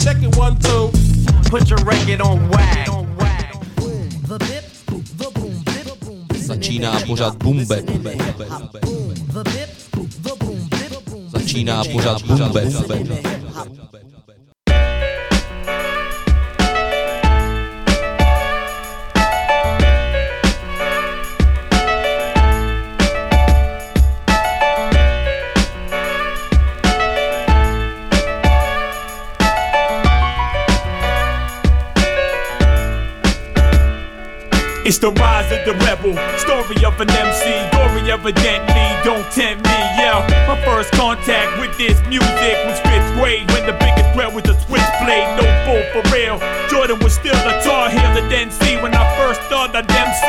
Check it one, two. Put your record on wag. Začíná pořád bumbe. Začíná pořád bumbe. It's the rise of the rebel, story of an MC, glory evidently, don't tempt me, yeah. My first contact with this music was fifth grade when the biggest threat was a switchblade, no fool for real. Jordan was still a tar heel at NC when I first thought I'd MC.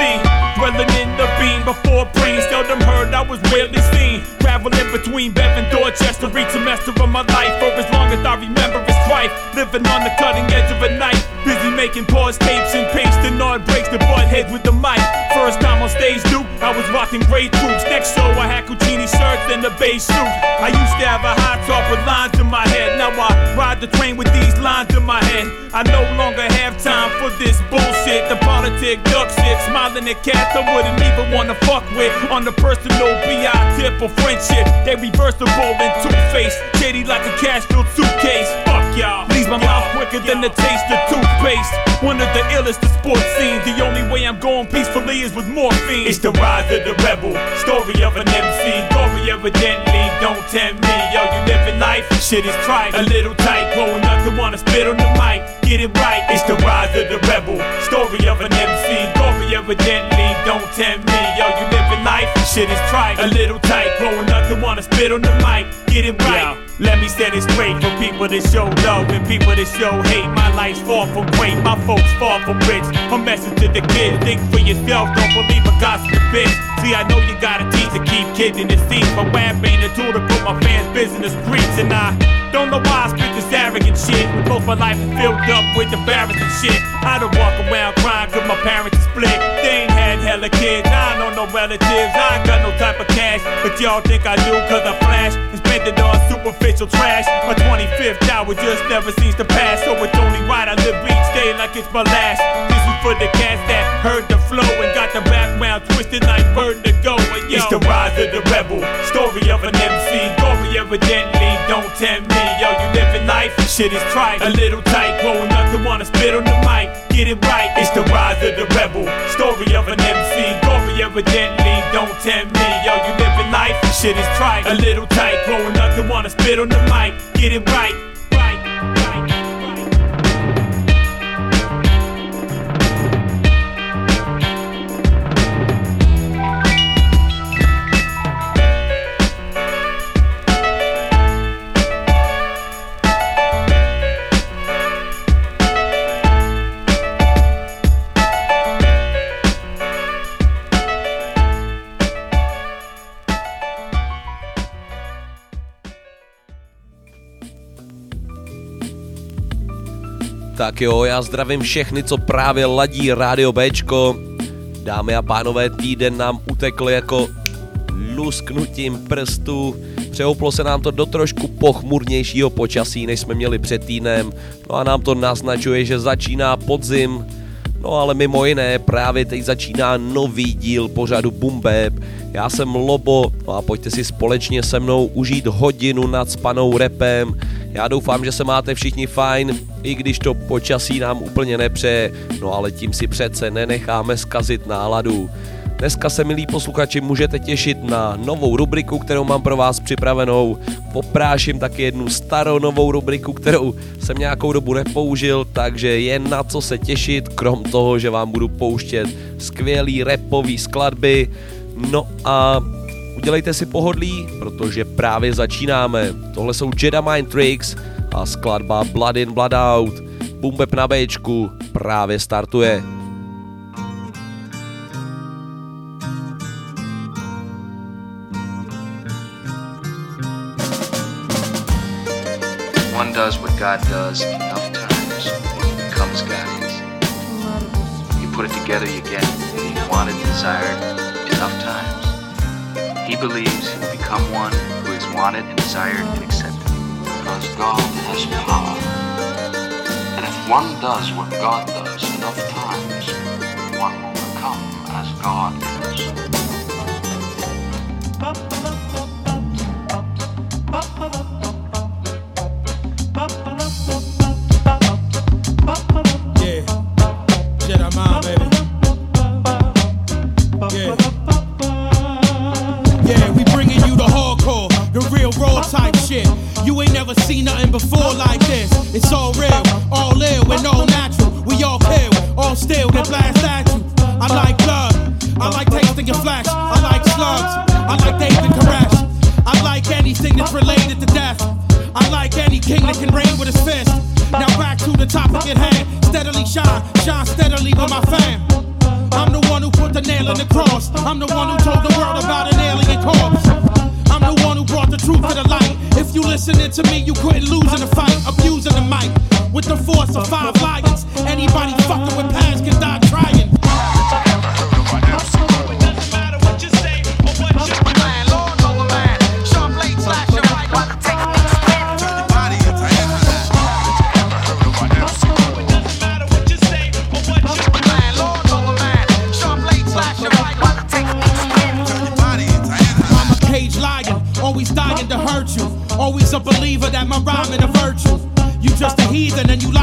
Dwelling in the beam before brain, seldom heard, I was rarely seen. Traveling between Bev and Dorchester, each semester of my life, for as long as I remember it's strife. Living on the cutting edge of a knife, busy making pause tapes and pasting on breaks to butt heads with the mic. First time on stage, dude, I was rocking great troops. Next show, I had Cucini shirts and a beige suit. I used to have a high top with lines in my head. Now I ride the train with these lines in my head. I no longer have time for this bullshit. The politic duck shit, smiling at cats I wouldn't even wanna fuck with. On the personal BI tip of friendship, they reversible and two-faced. Shady like a cash-filled suitcase. Fuck y'all. Leaves my mouth quicker than the taste of toothpaste. One of the illest of sports scenes. The only way I'm going peacefully is with morphine. It's the rise of the rebel, story of an MC. Glory evidently, don't tempt me. Yo, you living life, shit is trite. A little tight, growing up to wanna spit on the mic. Get it right, it's the rise of the rebel, story of an MC. Glory evidently, don't tempt me. Yo, you living life, shit is trite. A little tight, growing up to wanna spit on the mic. Get it right. Let me set it straight for people that show love and people that show hate. My life's far from great, my folks far from rich. A message to the kids, think for yourself, don't believe a gossip bitch. See, I know you gotta teach to keep kids in the seats. My rap ain't a tool to put my fans' business streets, and I don't know why I spit this arrogant shit. Most my life is filled up with embarrassing shit. I don't walk around crying cause my parents are split. They ain't had hella kids, I know no relatives. I ain't got no type of cash, but y'all think I do cause I flash and spend it on superficial trash. My 25th hour just never seems to pass, so it's only right I live each day like it's my last. This is for the cats that heard the flow and got the background twisted like burden to go. And yo, it's the rise of the rebel, story of an MC. Glory evidently, don't tempt me. Yo, you living life, shit is trite. A little tight, growing up to wanna spit on the mic. Get it right, it's the rise of the rebel, story of an MC. Glory evidently, don't tempt me. Yo, you living life, shit is trite. A little tight, growing up to wanna spit on the mic. Get it right. Tak jo, já zdravím všechny, co právě ladí Rádio Bčko. Dámy a pánové, týden nám utekl jako lusknutím prstů. Přehouplo se nám to do trošku pochmurnějšího počasí, než jsme měli před týdnem. No a nám to naznačuje, že začíná podzim. No ale mimo jiné, právě teď začíná nový díl pořadu Bumbeb. Já jsem Lobo, no a pojďte si společně se mnou užít hodinu nad spanou repem. Já doufám, že se máte všichni fajn, i když to počasí nám úplně nepřeje, no ale tím si přece nenecháme skazit náladu. Dneska se, milí posluchači, můžete těšit na novou rubriku, kterou mám pro vás připravenou. Popráším taky jednu starou novou rubriku, kterou jsem nějakou dobu nepoužil, takže je na co se těšit, krom toho, že vám budu pouštět skvělý repový skladby. No a udělejte si pohodlí, protože právě začínáme. Tohle jsou Jedi Mind Tricks a skladba Blood in Blood Out. Bumbeb na Bčku právě startuje. One does what God does enough times, it becomes guidance. You put it together, you get being wanted, desired enough times. He believes he will become one who is wanted and desired and accepted. Because God has power. And if one does what God does enough times, one will become as God I like I like David Koresh. I like anything that's related to death. I like any king that can reign with his fist. Now back to the topic at hand. Steadily shine, shine steadily with my fam. I'm the one who put the nail in the cross. I'm the one who told the world about an alien corpse. I'm the one who brought the truth to the light. If you listening to me, you couldn't lose in a fight. Abusing the mic with the force of five lions. Anybody fucking with past can die trying. That my rhyming a virtue. You just a heathen and you like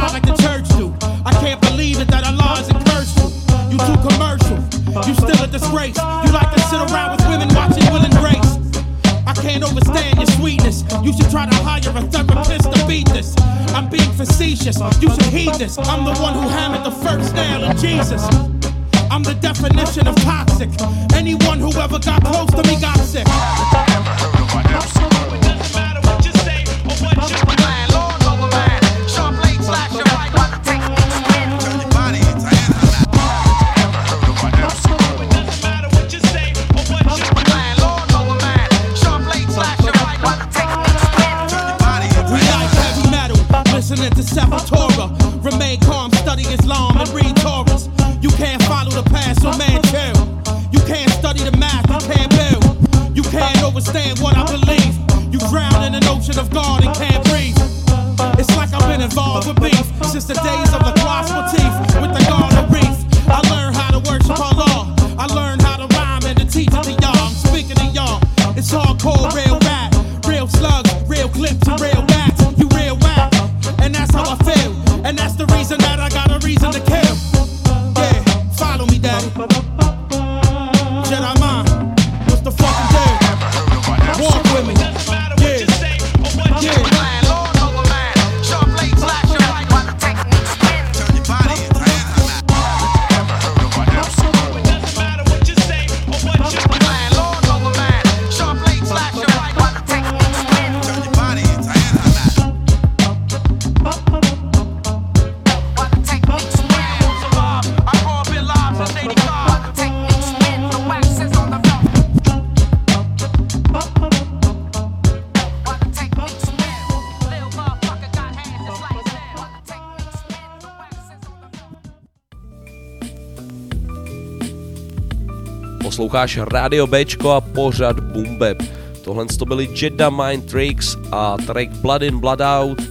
Posloucháš Radio Bčko a pořad Bumbeb. Tohle to byly Jedi Mind Tricks a track Blood in Blood Out,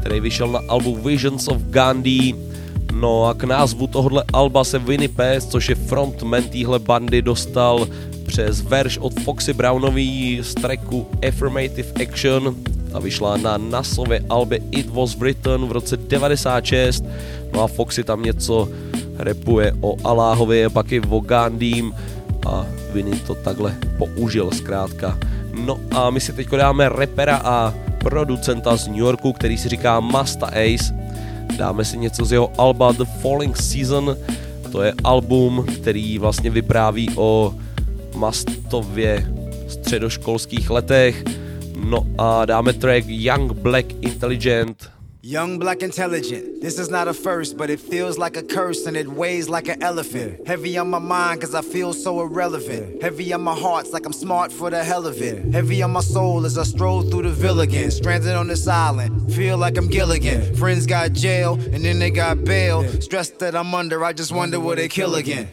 který vyšel na albu Visions of Gandhi. No a k názvu tohohle alba se Winnie Pest, což je frontman téhle bandy, dostal přes verš od Foxy Brownový z tracku Affirmative Action a vyšla na Nasově albě It Was Written v roce 96. No a Foxy tam něco repuje o Aláhově, pak i o Gandhim a Vinny to takhle použil zkrátka. No a my si teď dáme repera a producenta z New Yorku, který si říká Masta Ace. Dáme si něco z jeho alba The Falling Season. To je album, který vlastně vypráví o Mastově středoškolských letech. No a dáme track Young Black Intelligent. Young, black, intelligent. This is not a first, but it feels like a curse and it weighs like an elephant. Heavy on my mind, cause I feel so irrelevant. Heavy on my heart, it's like I'm smart for the hell of it. Heavy on my soul as I stroll through the villa again. Stranded on this island, feel like I'm Gilligan. Friends got jail, and then they got bail. Stressed that I'm under, I just wonder will they kill again.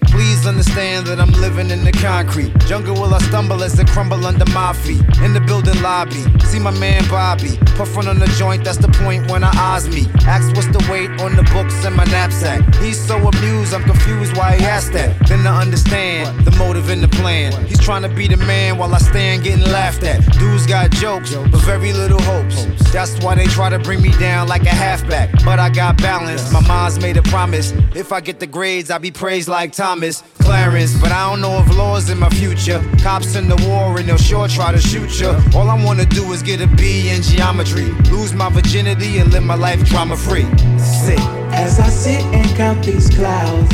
Understand that I'm living in the concrete. Jungle will I stumble as it crumble under my feet. In the building lobby, see my man Bobby. Puffing on the joint, that's the point when I eyes me. Ask what's the weight on the books in my knapsack. He's so amused, I'm confused why he asked that. Then I understand the motive in the plan. He's trying to be the man while I stand getting laughed at. Dudes got jokes, but very little hopes. That's why they try to bring me down like a halfback. But I got balance. My mom's made a promise. If I get the grades, I'll be praised like Thomas Clarence. But I don't know if law's in my future. Cops in the war and they'll sure try to shoot you. All I wanna do is get a B in geometry. Lose my virginity and live my life drama free. Sit. As I sit and count these clouds,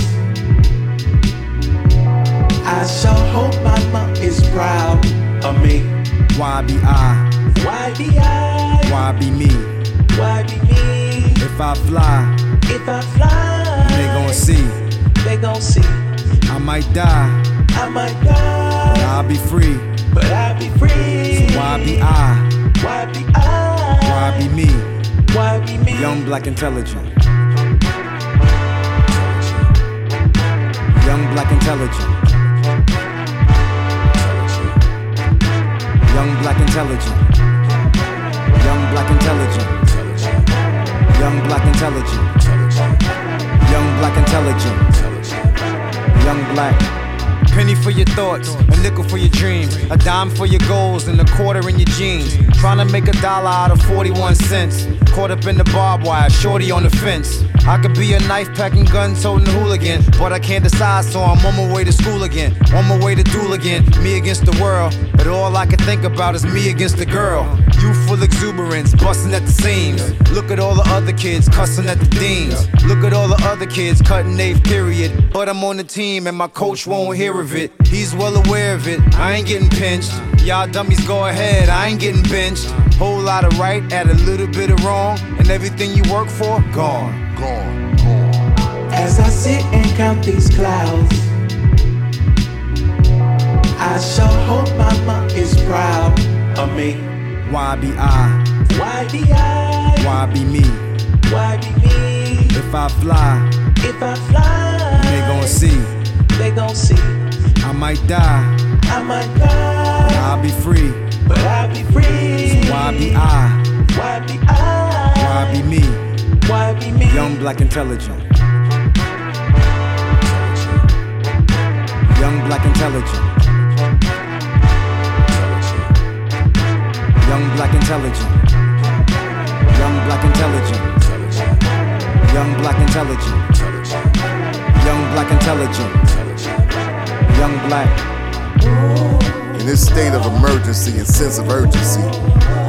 I sure hope my mom is proud of me. Why be I? Why be I? Why be me? Why be me? If I fly, If I fly, they gon' see. they gon' see. I might die, I might die, but I'll be free. but I'll be free. So Why be I? Why be I? Why be me? Why be me? Young, black, intelligent. Young, black, intelligent. Young, black, intelligent. Young, black, intelligent. Young, black, intelligent. Young, black, intelligent. Young, black. Penny for your thoughts, a nickel for your dreams, a dime for your goals, and a quarter in your jeans. Trying to make a dollar out of 41 cents. Caught up in the barbed wire, shorty on the fence. I could be a knife packing, gun toting hooligan, but I can't decide, so I'm on my way to school again. On my way to duel again, me against the world. But all I can think about is me against the girl. Youthful exuberance, busting at the seams. Look at all the other kids cussing at the deans. Look at all the other kids cutting eighth period. But I'm on the team and my coach won't hear of it. He's well aware of it. I ain't getting pinched. Y'all dummies go ahead, I ain't getting benched. Whole lot of right, add a little bit of wrong, and everything you work for, gone. Gone, gone. As I sit and count these clouds, I sure hope my mom is proud of me. Why be I? Why be I? Why be me? Why be me? If I fly, If I fly, they gon' see. they gon' see. I might die, I might die, but I'll be free. but I'll be free. So Why be I? Why be I? Why be me? Why be me? Young, black, intelligent. Young, black, intelligent. Young, black, intelligent. Young, black, intelligent. Young, black, intelligent. Young, black, intelligent. Young, black. In this state of emergency and sense of urgency,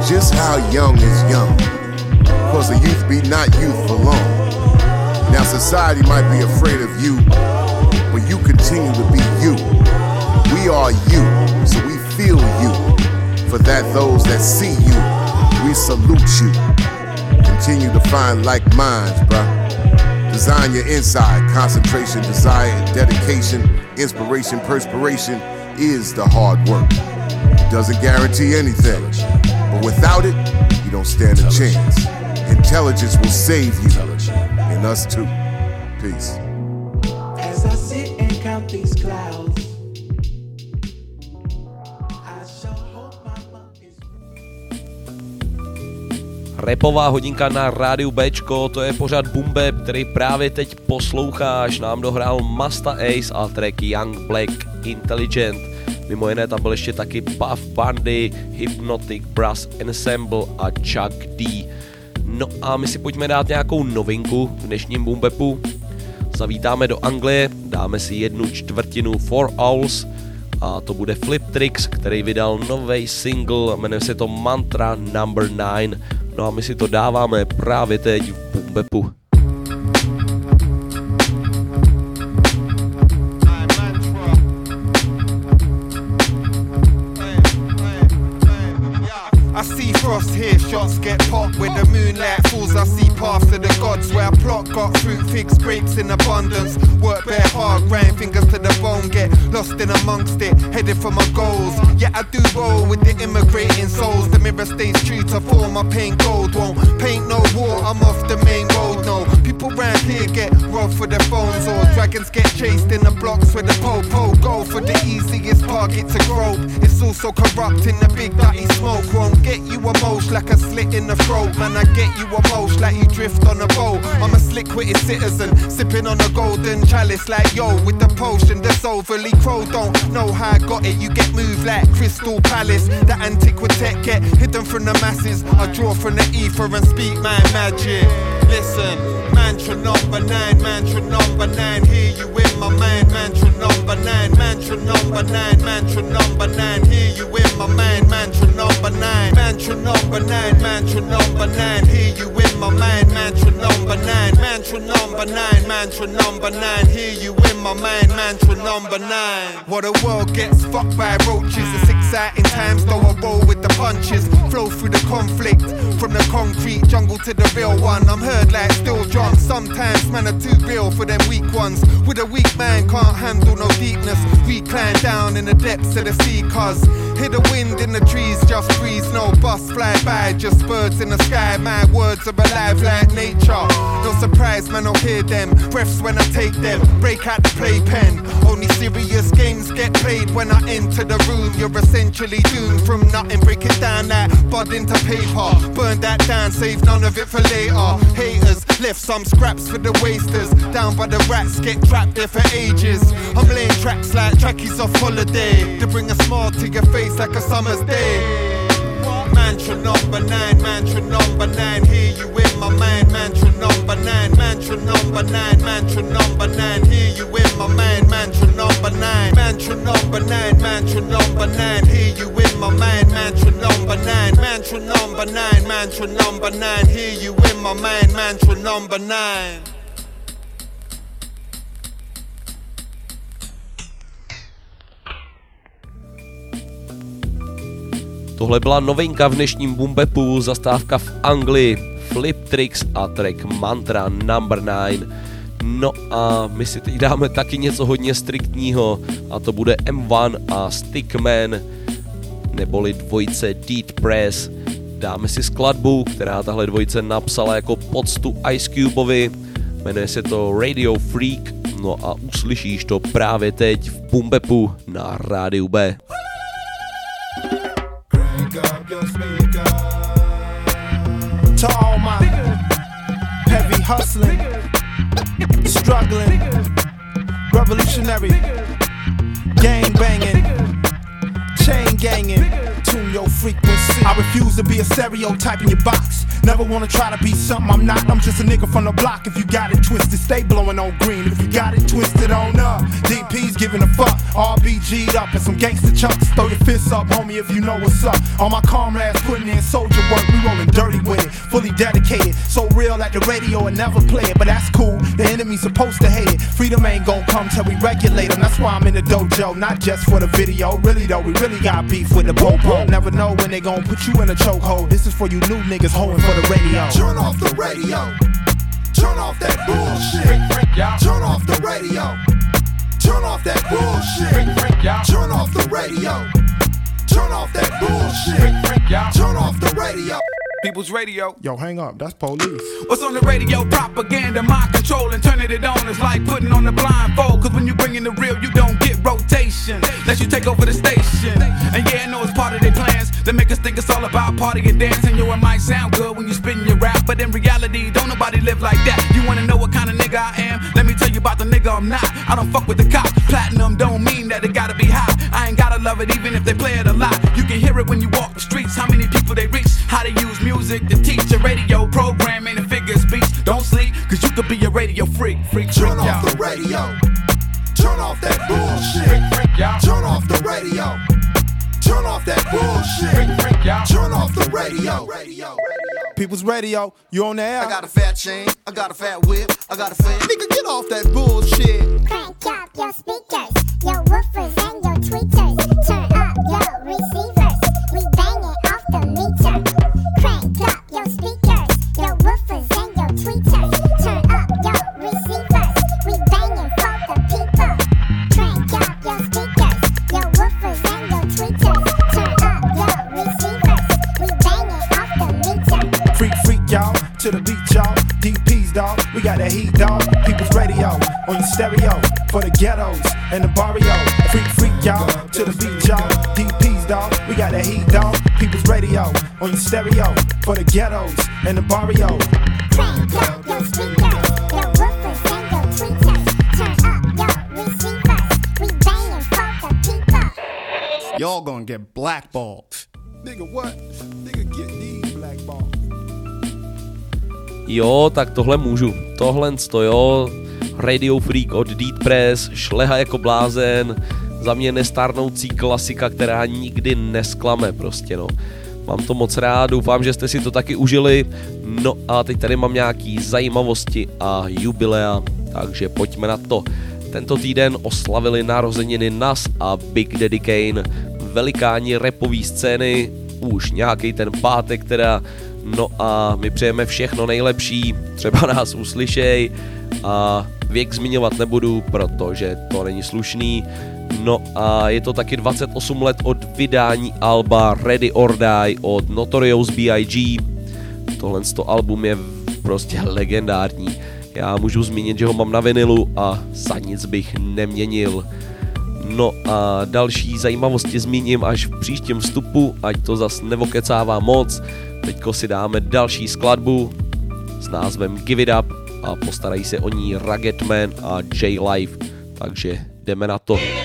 just how young is young? Cause the youth be not youth for long. Now society might be afraid of you, but you continue to be you. We are you, so we feel you. For that those that see you, we salute you. Continue to find like minds, bruh. Design your inside, concentration, desire, dedication, inspiration, perspiration is the hard work. Doesn't guarantee anything, but without it, you don't stand a chance. Intelligence will save you, and us too. Peace. As I sit and count these clouds, I sure hope my mom is. Repová hodinka na rádiu Bčko, to je pořád Bumbe, který právě teď posloucháš. Nám dohrál Masta Ace a track Young Black Intelligent. Mimo jiné tam byl ještě taky Puff Bandy, Hypnotic Brass Ensemble a Chuck D. No a my si pojďme dát nějakou novinku v dnešním Bumbepu. Zavítáme do Anglie, dáme si jednu čtvrtinu Four Owls a to bude Flip Tricks, který vydal nový single, jmenuje se to Mantra Number 9. No a my si to dáváme právě teď v Bumbepu. I here, shots get popped when the moonlight falls. I see paths to the gods where I plot got fruit, figs, grapes in abundance. Work bare hard, grind fingers to the bone, get lost in amongst it, headed for my goals. Yeah, I do roll with the immigrating souls. The mirror stays true to form, my paint gold won't paint no war. I'm off the main road, no. People ran here get robbed for their phones or dragons get chased in the blocks where the po-po go for the easiest target to grope. It's also corrupt in the big dirty smoke. Won't get you most like a slit in the throat. Man, I get you a most like you drift on a boat. I'm a slick-witted citizen, sipping on a golden chalice like yo with the potion that's overly crow. Don't know how I got it. You get moved like Crystal Palace. The antiquitech get hidden from the masses. I draw from the ether and speak my magic. Listen, mantra number nine, mantra number nine. Hear you in my mind, mantra number nine, mantra number nine, mantra number nine. Hear you in my mind, mantra number nine, mantra number nine, mantra number nine. Hear you in my mind, mantra number nine, mantra number nine, mantra number nine. Hear you in my mind, mantra number nine. What the world gets fucked by roaches. It's exciting times, though I roll with the punches. Flow through the conflict from the concrete jungle to the real one. I'm heard like still Sometimes man are too real for them weak ones. With a weak man can't handle no deepness. We climb down in the depths of the sea, cause hear the wind in the trees, just breeze. No bus fly by, just birds in the sky. My words are alive like nature. No surprise, man, I'll hear them. Breaths when I take them. Break out the playpen. Only serious games get played when I enter the room. You're essentially doomed from nothing. Break it down that bud into paper. Burn that down, save none of it for later. Haters left some scraps for the wasters. Down by the rats, get trapped there for ages. I'm laying tracks like trackies off holiday. To bring a smile to your face like a summer's day. Mantra number nine, mantra number nine. Hear you in my mind, mantra number nine, mantra number nine, mantra number nine. Hear you in my mind, mantra number nine, mantra number nine, mantra number nine. Hear you in my mind, mantra number nine, mantra number nine, mantra number nine. Hear you in my mind, mantra number nine. Tohle byla novinka v dnešním Bumbepu, zastávka v Anglii, Flip Tricks a track Mantra Number 9. No a my si teď dáme taky něco hodně striktního a to bude M1 a Stickman, neboli dvojice Deed Press. Dáme si skladbu, která tahle dvojice napsala jako poctu Ice Cubeovi, jmenuje se to Radio Freak, no a uslyšíš to právě teď v Bumbepu na rádiu B. hustling, struggling, revolutionary, gang banging, chain ganging. Tune your frequency. I refuse to be a stereotype in your box. Never wanna try to be something I'm not. I'm just a nigga from the block. If you got it twisted, stay blowing on green. If you got it twisted on up, DP's giving a fuck. RBG'd up and some gangster chunks. Throw your fists up, homie, if you know what's up. All my comrades putting in soldier work. We rolling dirty with it, fully dedicated. So real at the radio and never play it, but that's cool. The enemy's supposed to hate it. Freedom ain't gon' come till we regulate them. That's why I'm in the dojo, not just for the video. Really though, we really got beef with the popo. Never know when they gon' put you in a chokehold. This is for you new niggas holding for the radio. Turn off the radio. Turn off that bullshit. Turn off the radio. Turn off that bullshit. Turn off the radio. Turn off that bullshit. Turn off the radio. People's Radio. Yo, hang up. That's police. What's on the radio? Propaganda, mind control, and turning it on is like putting on the blindfold. Cause when you bring in the real, you don't get rotation. Let you take over the station. And yeah, I know it's part of their plans. They make us think it's all about party and dancing. Yo, it might sound good when you spin your rap, but in reality, don't nobody live like that. You wanna know what kind of nigga I am? Let me tell you about the nigga I'm not. I don't fuck with the cops. Platinum don't mean that it gotta be hot. I ain't gotta love it even if they play it music to teach a radio programming and figure speech. Don't sleep, cause you could be a radio freak. Freak, freak, Turn off the radio. Turn off that bullshit. Freak, y'all. Turn off the radio. Turn off that bullshit. Freak, y'all. Turn off the radio. People's Radio, you on the air? I got a fat chain, I got a fat whip, I got a fat nigga. Get off that bullshit. Crank up your speakers, your woofers and your tweeters. Turn To the beat, y'all. DP's, dog. We got that heat, dog. People's radio on your stereo for the ghettos and the barrio. Freak, freak, y'all. To the beat, y'all. DPs, dog. We got that heat, dog. People's radio on your stereo for the ghettos and the barrio. Crank up your speakers, your woofers and your tweeters. Turn up your receivers. We banging for the people. Y'all gonna get blackballed. Nigga, what? Nigga, get these black balls. Jo, tak tohle můžu. Tohle to jo. Radio Freak od Deep Press, šleha jako blázen, za mě nestárnoucí klasika, která nikdy nesklame prostě no. Mám to moc rád, doufám, že jste si to taky užili. No a teď tady mám nějaký zajímavosti a jubilea, takže pojďme na to. Tento týden oslavili narozeniny Nas a Big Daddy Kane, velikáni repový scény, už nějaký ten pátek teda, no a my přejeme všechno nejlepší, třeba nás uslyšej a věk zmiňovat nebudu, protože to není slušný. No a je to taky 28 let od vydání alba Ready or Die od Notorious B.I.G. Tohle to album je prostě legendární. Já můžu zmínit, že ho mám na vinilu a za nic bych neměnil. No a další zajímavosti zmíním až v příštím vstupu, ať to zas nevokecává moc. Teďko si dáme další skladbu s názvem Give It Up a postarají se o ní Rugged Man a J Life, takže jdeme na to.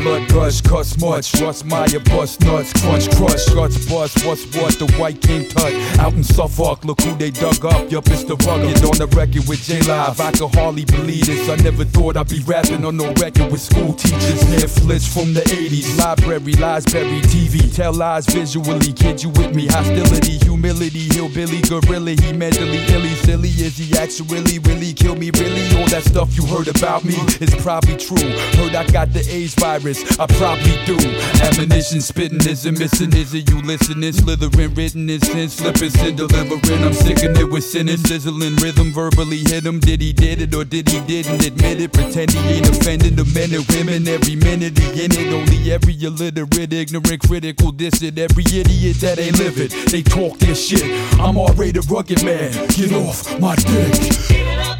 blood gush, cuss much, Russ Meyer, bust nuts, crunch, crush, guts, bust, what's what, the white king tut, out in Suffolk, look who they dug up, yup, it's the rugged, on the record with J Live, I could hardly believe this, I never thought I'd be rapping on no record with school teachers, Netflix from the 80s, library, lies buried, TV, tell lies visually, kid you with me, hostility, humility, hillbilly, gorilla, he mentally illy, silly, is he actually really kill me, really, all that stuff you heard about me is probably true. Heard I got the AIDS virus, I probably do. Ammunition spitting isn't missing, is it you listening? Slithering, written in sin, slipping, sin, delivering. I'm sicking it with sinning, sizzling rhythm, verbally hit him. Did he did it or did he didn't admit it? Pretend he ain't offending the men and women every minute he in it. Only every illiterate, ignorant, critical, diss. Every idiot that ain't live it, they talk their shit. I'm already the rugged man, get off my dick.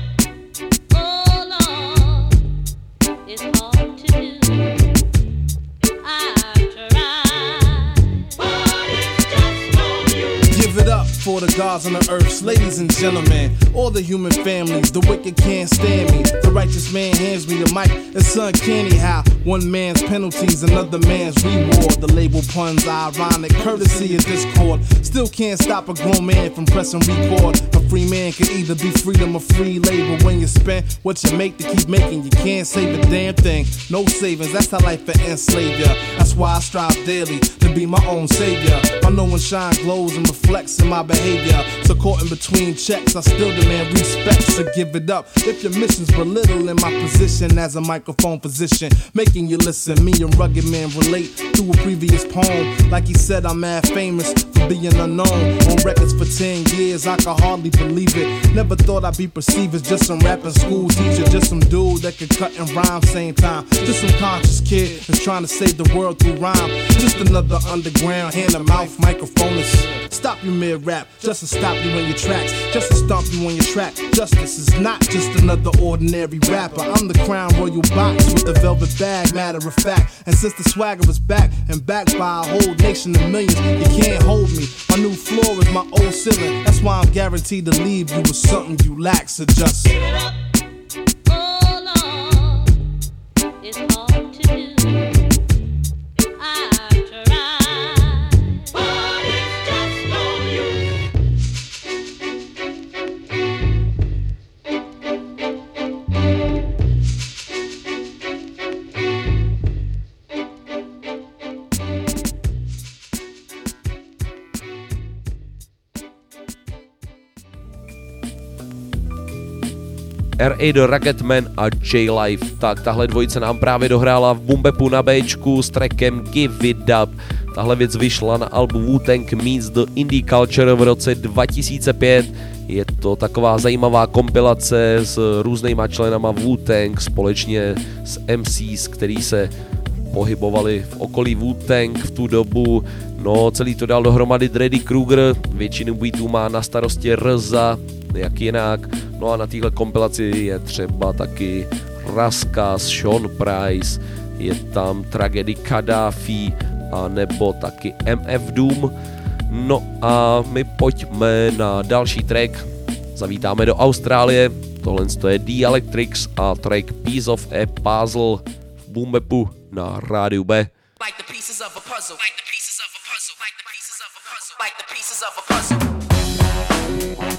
The gods on the earth, ladies and gentlemen, all the human families. The wicked can't stand me. The righteous man hands me the mic. It's uncanny how one man's penalties, another man's reward. The label puns, ironic courtesy of discord. Still can't stop a grown man from pressing record. A free man can either be freedom or free labor. When you spend what you make to keep making, you can't save a damn thing. No savings, that's how life will enslave ya. That's why I strive daily to be my own savior. My knowing shine glows and reflects in my behavior. So caught in between checks, I still demand respect. So give it up if your mission's belittling my position as a microphone physician, making you listen. Me and rugged man relate to a previous poem. Like he said, I'm mad famous for being unknown. On records for 10 years, I can hardly believe it. Never thought I'd be perceived as just some rapping school teacher, just some dude that could cut and rhyme same time. Just some conscious kid that's trying to save the world through rhyme. Just another underground hand to mouth microphonist. Stop you mid rap, just to stop you in your tracks, just to stomp you on your track. Justice is not just another ordinary rapper. I'm the crown royal box with the velvet bag, matter of fact. And since the swagger is back and backed by a whole nation of millions, you can't hold me. My new floor is my old ceiling. That's why I'm guaranteed to leave you with something you lack. So just. R.A. The Rocketman a J-Life. Tak tahle dvojice nám právě dohrála v Bumbepu na Bčku s trackem Give It Up. Tahle věc vyšla na albu Wu-Tang Meets the Indie Culture v roce 2005. Je to taková zajímavá kompilace s různýma členama Wu-Tang společně s MCs, který se pohybovali v okolí Wu-Tang v tu dobu. No, celý to dal dohromady Dreddy Kruger, většinu beatů má na starosti Rza, jak jinak. No a na téhle kompilaci je třeba taky Raskas, Sean Price, je tam Tragedy Kadhafi, a nebo taky MF Doom. No a my pojďme na další track. Zavítáme do Austrálie. Tohle je The Electrics a track Piece of a Puzzle v Boombepu na rádiu B. Like the pieces of a puzzle, like the pieces of a puzzle, like the pieces of a puzzle, like the pieces of a puzzle.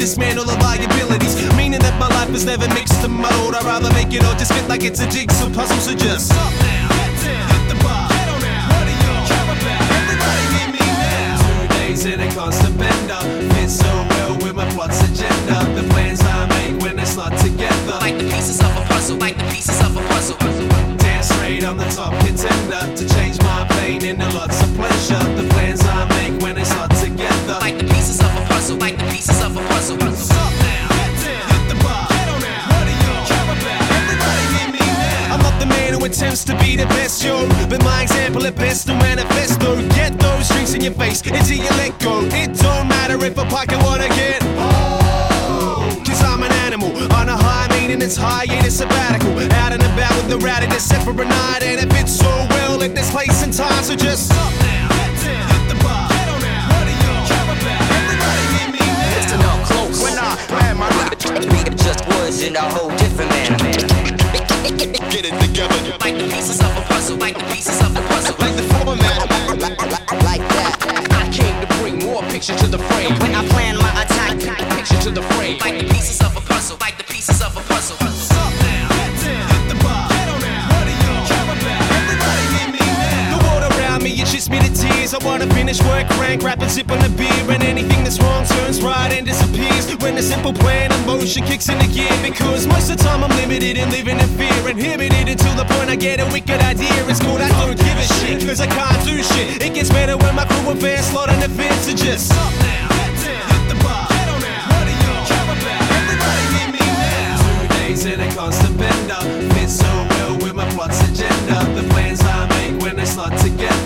Dismantle the liabilities. Meaning that is never mixed and muddled. I'd rather make it all just fit like it's a jigsaw puzzle. So just up now, get down, hit the bar. Get on now, what do y'all care about? Everybody hear me now. Two days in a constant bender. Fits so well with my plot's agenda. The plans I make when it's not together. Like the pieces of a puzzle, like the pieces of a puzzle. Dance straight, I'm the top contender. To change my pain into lots of pleasure. The plans attempts to be the best, yo. But my example at best, the manifesto. Get those drinks in your face until you let go. It don't matter if a pocket wanna get. Oh. Cause I'm an animal on a high maintenance hiatus sabbatical. Out and about with the rowdiness set for a night, and it fits so well in this place and time. So just stop now, get down, hit the bar, get on now. What do y'all care about? Everybody hear me now. Listen up close. When I plan my it just was in a whole different manner. Get it together. Like the pieces of a puzzle, like the pieces of a puzzle. Like the format. Like that. I came to bring more picture to the frame. When I plan my attack, picture to the frame. Like the pieces of a puzzle, like the pieces of a puzzle. I wanna finish work, crank, sip on the beer. And anything that's wrong turns right and disappears. When the simple plan of motion kicks into gear. Because most of the time I'm limited and living in fear. Inhibited until the point I get a wicked idea. It's cool, I don't give a shit. Cause I can't do shit. It gets better when my crew of slot on the fence. Stop now, down, hit the bar, get on. What y'all? Everybody hear me now. Two days in a constant. Fits so well with my plot's agenda. The plans I make when it's not together.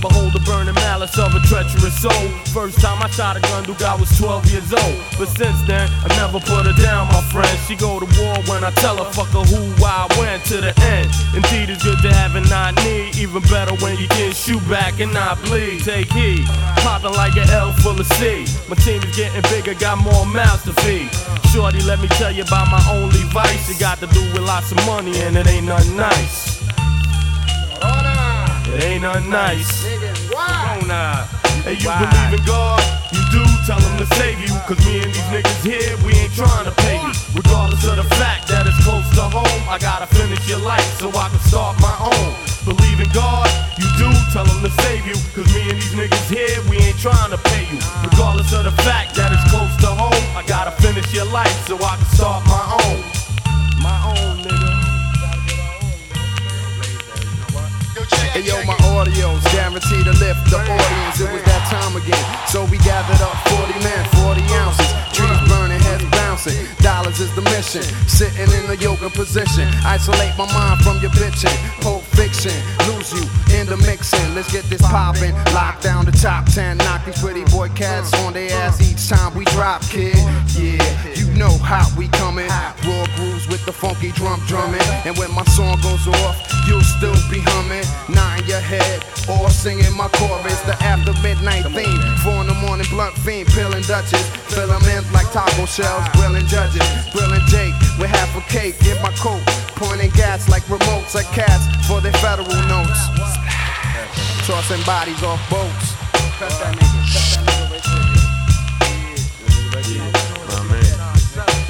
Behold the burning malice of a treacherous soul. First time I shot a gun, dude, I was 12 years old. But since then, I never put her down, my friend. She go to war when I tell her, fuck her who, why, when, to the end. Indeed, it's good to have and not need. Even better when you can shoot back and not bleed. Take heed, popping like an L full of C. My team is getting bigger, got more mouths to feed. Shorty, let me tell you about my only vice. It got to do with lots of money and it ain't nothing nice. It ain't nothing nice. Why? Hey, you believe in God? You do, tell him to save you. Cause me and these niggas here, we ain't trying to pay you. Regardless of the fact that it's close to home, I gotta finish your life so I can start my own. Believe in God? You do, tell him to save you. Cause me and these niggas here, we ain't trying to pay you. Regardless of the fact that it's close to home, I gotta finish your life so I can start my own. My guaranteed to lift the audience. It was that time again. So we gathered up 40 men, 40 ounces. Trees burning, heads bouncing. Dollars is the mission. Sitting in a yoga position. Isolate my mind from your bitching. Pulp fiction. Lose you in the mixing. Let's get this poppin'. Lock down the top 10. Knock these pretty boy cats on their ass each time we drop, kid. Yeah, you know how we coming. Raw grooves with the funky drum drumming. And when my song goes off, you'll still be humming. Nine your head or singing my chorus. The after midnight theme. Four in the morning, blunt fiend, peeling Dutches. Fill 'em in like taco shells, grilling judges. Grilling Jake with half a cake in my coat. Pointing gas like remotes at cats for their federal notes. Tossing bodies off boats.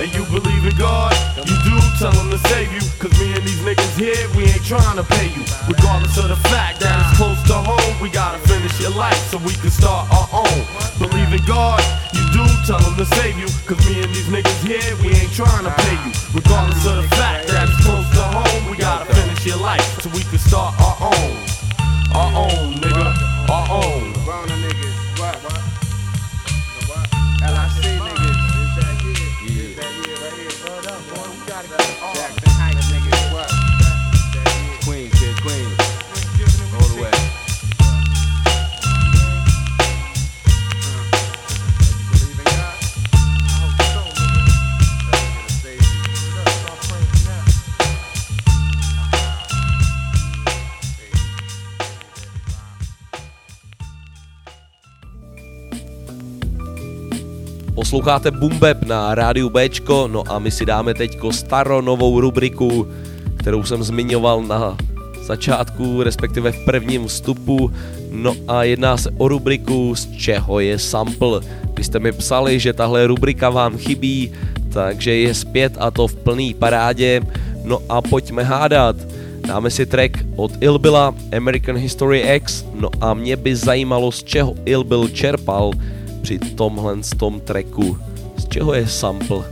And you believe in God? You tell him to save you. Cause me and these niggas here, we ain't trying to pay you. Regardless of the fact that it's close to home, we gotta finish your life so we can start our own. Believe in God? You do, tell him to save you. Cause me and these niggas here, we ain't trying to pay you. Regardless of the fact that it's close to home, we gotta finish your life so we can start our own. Our own, Posloucháte Bumbeb na rádiu Bčko, no a my si dáme teďko staronovou rubriku, kterou jsem zmiňoval na začátku, respektive v prvním vstupu. No a jedná se o rubriku Z čeho je sample. Vy jste mi psali, že tahle rubrika vám chybí, takže je zpět a to v plný parádě. No a pojďme hádat. Dáme si track od Ilbila, American History X, no a mě by zajímalo, z čeho Ilbil čerpal při tomhle tom tracku. Z čeho je sample?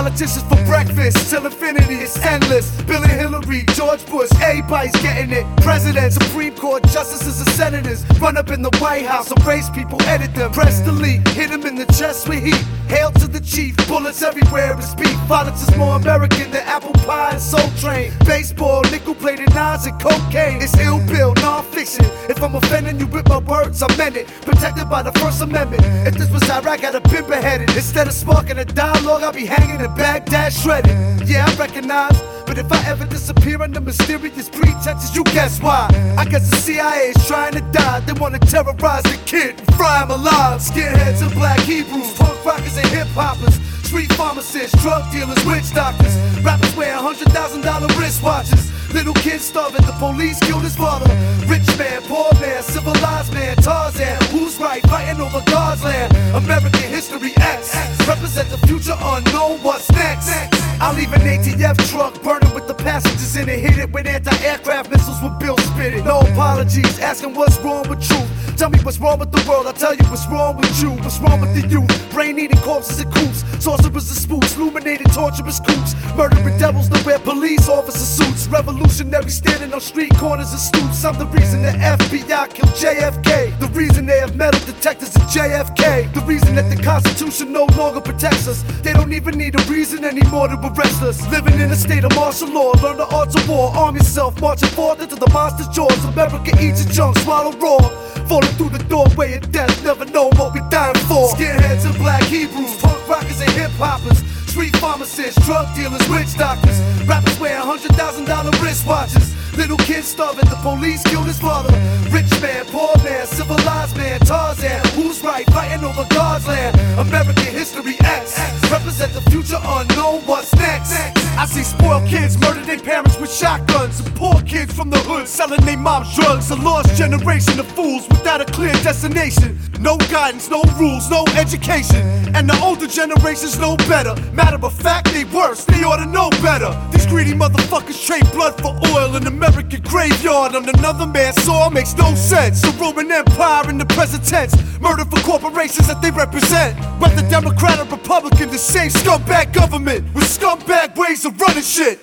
Politicians for breakfast till infinity is endless. Bill and Hillary, George Bush, everybody's getting it. President, Supreme Court justices, and senators run up in the White House, erase people, edit them, press delete, hit them in the chest with heat. Hail to the chief, bullets everywhere is beef. Violence is more American than apple pie and soul train. Baseball, nickel plated knives and cocaine. It's ill bill, non-fiction. If I'm offending you with my words, I meant it. Protected by the First Amendment. If this was Iraq, I'd have been beheaded. Instead of sparking a dialogue, I'd be hanging in Baghdad shredded. Yeah, I recognize. But if I ever disappear under mysterious pretenses, you guess why? I guess the CIA is trying to die. They wanna terrorize the kid and fry him alive. Skinheads and black Hebrews, punk rockers and hip hoppers. Street pharmacists, drug dealers, witch doctors. Rappers wear hundred thousand dollar wristwatches. Little kids starving, the police killed his father. Rich man, poor man, civilized man, Tarzan. Who's right? Fighting over God's land. American history X. Represent the future unknown. What's next? I'll leave an ATF truck burning with the passengers in it. Hit it with anti-aircraft missiles with Bill spitting. No apologies, asking what's wrong with truth. Tell me what's wrong with the world. I'll tell you what's wrong with you. What's wrong with the youth? Brain eating corpses and coops. Sorcerers and spooks. Illuminated torturous coops. Murdering devils that wear police officer suits. Revolutionaries standing on street corners and stoops. I'm the reason the FBI killed JFK. The reason they have metal detectors at JFK. The reason that the Constitution no longer protects us. They don't even need a reason anymore to arrest us. Living in a state of martial law. Learn the arts of war. Arm yourself. Marching forth into the monster's jaws. America eats a chunk. Swallow raw. Falling through the doorway of death, never know what we dying for. Skinheads and black Hebrews, punk rockers and hip hoppers. Street pharmacists, drug dealers, witch doctors. Rappers wear hundred thousand dollar wristwatches. Little kids starving, the police killed his father. Rich man, poor man, civilized man, Tarzan. Who's right? Fighting over God's land. American history X. Represent the future unknown. What's next? I see spoiled kids murder their parents with shotguns. And poor kids from the hood selling their mom's drugs. A lost generation of fools without a clear destination. No guidance, no rules, no education. And the older generations know better. Matter of fact, they worse. They ought to know better. These greedy motherfuckers trade blood for oil in American graveyard on another man's soil makes no sense. The Roman Empire in the present tense. Murder for corporations that they represent. Whether Democrat or Republican, the same scumbag government with scumbag ways of running shit.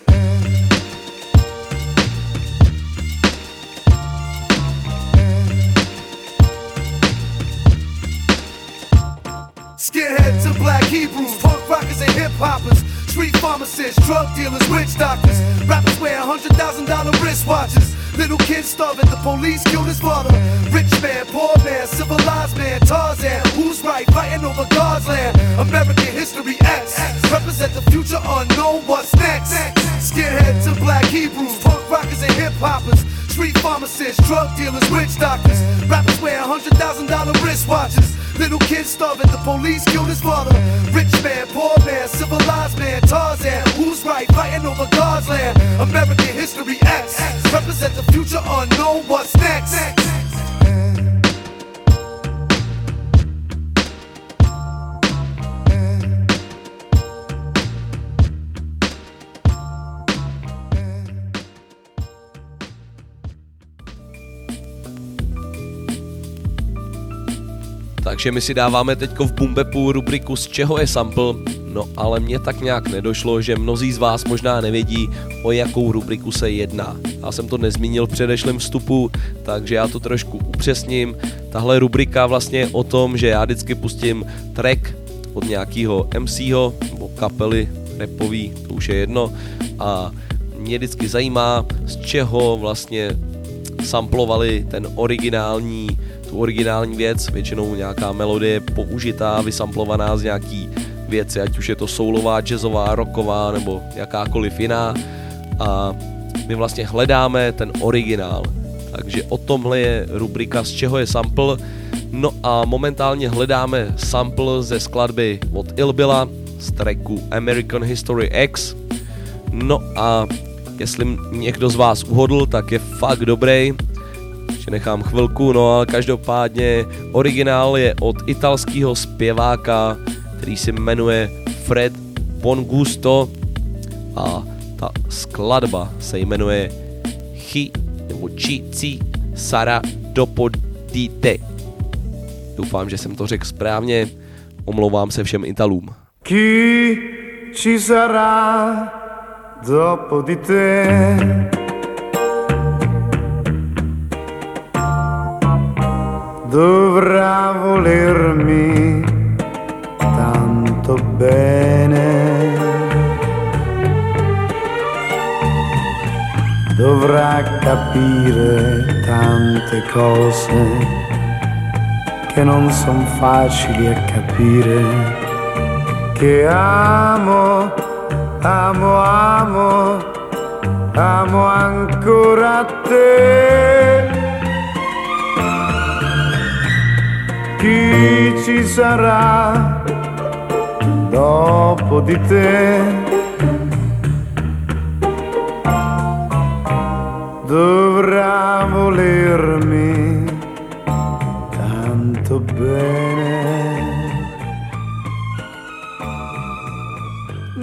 Skinheads and black Hebrews, punk rockers and hip hoppers, street pharmacists, drug dealers, witch doctors. Rappers wear hundred thousand dollar wristwatches. Little kids starving, the police killed his father. Rich man, poor man, civilized man, Tarzan. Who's right? Fighting over God's land. American history X. Represent the future unknown. What's next? Skinheads and black Hebrews, punk rockers and hip hoppers. Street pharmacists, drug dealers, witch doctors. Rappers wear hundred thousand dollar wristwatches. Little kids starving, the police killed his father. Rich man, poor man, civilized man, Tarzan. Who's right? Fighting over God's land. American history X. Represent the future unknown. What's next? Takže my si dáváme teďko v Bumbepu rubriku z čeho je sample, no ale mně tak nějak nedošlo, že mnozí z vás možná nevědí, o jakou rubriku se jedná. Já jsem to nezmínil v předešlém vstupu, takže já to trošku upřesním. Tahle rubrika vlastně je o tom, že já vždycky pustím track od nějakého MCho nebo kapely repový, to už je jedno, a mě vždycky zajímá, z čeho vlastně samplovali ten originální tu originální věc, většinou nějaká melodie použitá, vysamplovaná z nějaký věci, ať už je to soulová, jazzová, rocková nebo jakákoliv jiná a my vlastně hledáme ten originál. Takže o tomhle je rubrika z čeho je sample. No a momentálně hledáme sample ze skladby od Ilbila z tracku American History X. No a jestli někdo z vás uhodl, tak je fakt dobrý ještě nechám chvilku, no a každopádně originál je od italského zpěváka, který se jmenuje Fred Bongusto a ta skladba se jmenuje Chi nebo Chi Ci Sara Dopodite. Doufám, že jsem to řekl správně, omlouvám se všem Italům. Chi ci sarà dopo di? Dovrà volermi tanto bene. Dovrà capire tante cose che non sono facili a capire. Che amo, amo, amo, amo ancora te. Chi ci sarà dopo di te. Dovrà volermi tanto bene.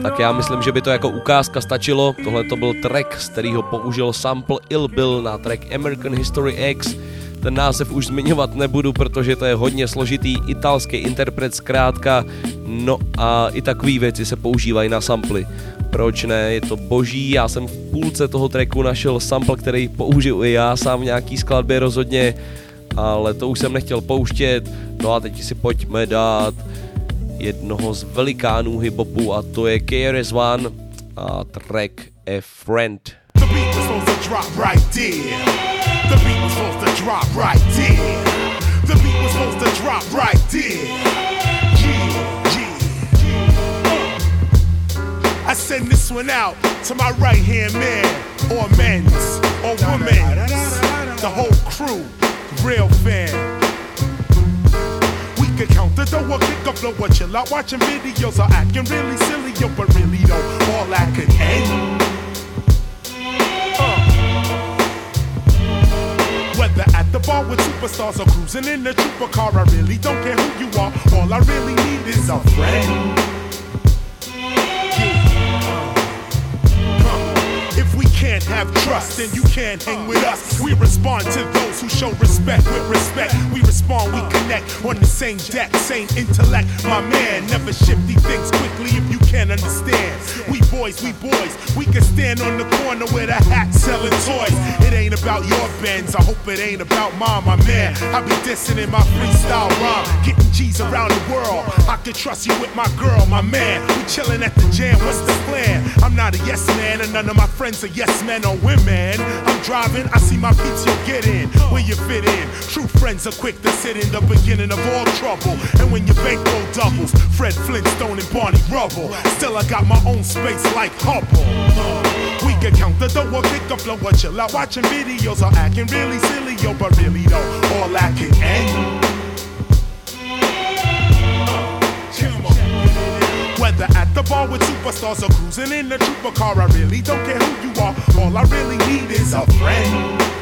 Tak já myslím, že by to jako ukázka stačilo. Tohle to byl track, z kterého použil sample Ill Bill na track American History X ten název už zmiňovat nebudu, protože to je hodně složitý italský interpret zkrátka, no a i takové věci se používají na samply. Proč ne, je to boží, já jsem v půlce toho tracku našel sample, který použiju i já sám v nějaký skladbě rozhodně, ale to už jsem nechtěl pouštět, no a teď si pojďme dát jednoho z velikánů hiphopu a to je KRS-One a track A Friend. The beat was drop right there. The beat was supposed to drop right there. The beat was supposed to drop right there. Yeah, yeah. I send this one out to my right hand man, or men's, or women's, the whole crew, real fan. We could count the dough or kick a flow or chill out watching videos or acting really silly, yo, but really though, all that could end. Whether at the bar with superstars or cruising in the trooper car, I really don't care who you are. All I really need is a friend. We can't have trust, then you can't hang with us. We respond to those who show respect with respect. We respond, we connect on the same deck, same intellect. My man, never shifty things quickly if you can't understand. We boys, we boys, we can stand on the corner with a hat selling toys. It ain't about your bends, I hope it ain't about mine, my man. I be dissing in my freestyle rhyme, getting G's around the world. I can trust you with my girl, my man. We chillin' at the jam, what's the plan? I'm not a yes man, and none of my friends are yes men or women. I'm driving, I see my beats, you get in, where you fit in. True friends are quick to sit in the beginning of all trouble. And when your bankroll doubles, Fred Flintstone and Barney Rubble. Still, I got my own space like Hubble. We can count the dough or kick a flow or chill out watching videos or acting really silly, yo, but really though, all that can. Whether at the bar with superstars or cruising in the trooper car, I really don't care who you are. All I really need is a friend.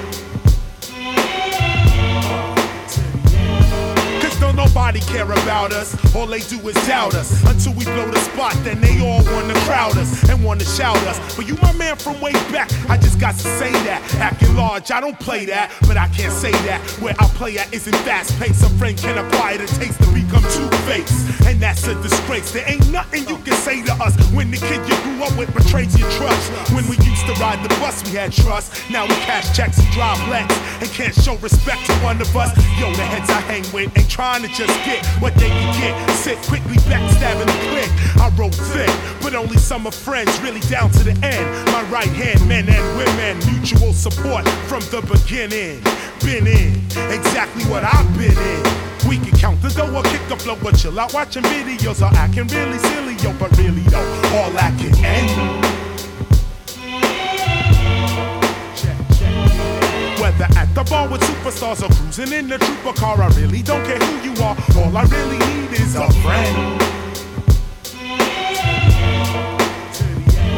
Nobody care about us. All they do is doubt us. Until we blow the spot, then they all wanna crowd us and wanna shout us. But you my man from way back, I just got to say that. Acting large, I don't play that, but I can't say that. Where I play at isn't fast paced. A friend can acquire the taste to become two faced. And that's a disgrace. There ain't nothing you can say to us when the kid you grew up with betrays your trust. When we used to ride the bus, we had trust. Now we cash checks and drive Lex and can't show respect to one of us. Yo, the heads I hang with ain't trying to just get what they can get. Sit quickly backstabbing the click. I roll thick, but only some of friends really down to the end. My right hand men and women, mutual support from the beginning. Been in exactly what I've been in. We can count the dough or kick the flow or chill out watching videos or acting really silly, yo, but really though, all that can end. Whether at the bar with superstars or cruising in the trooper car, I really don't care who you are. All I really need is a friend.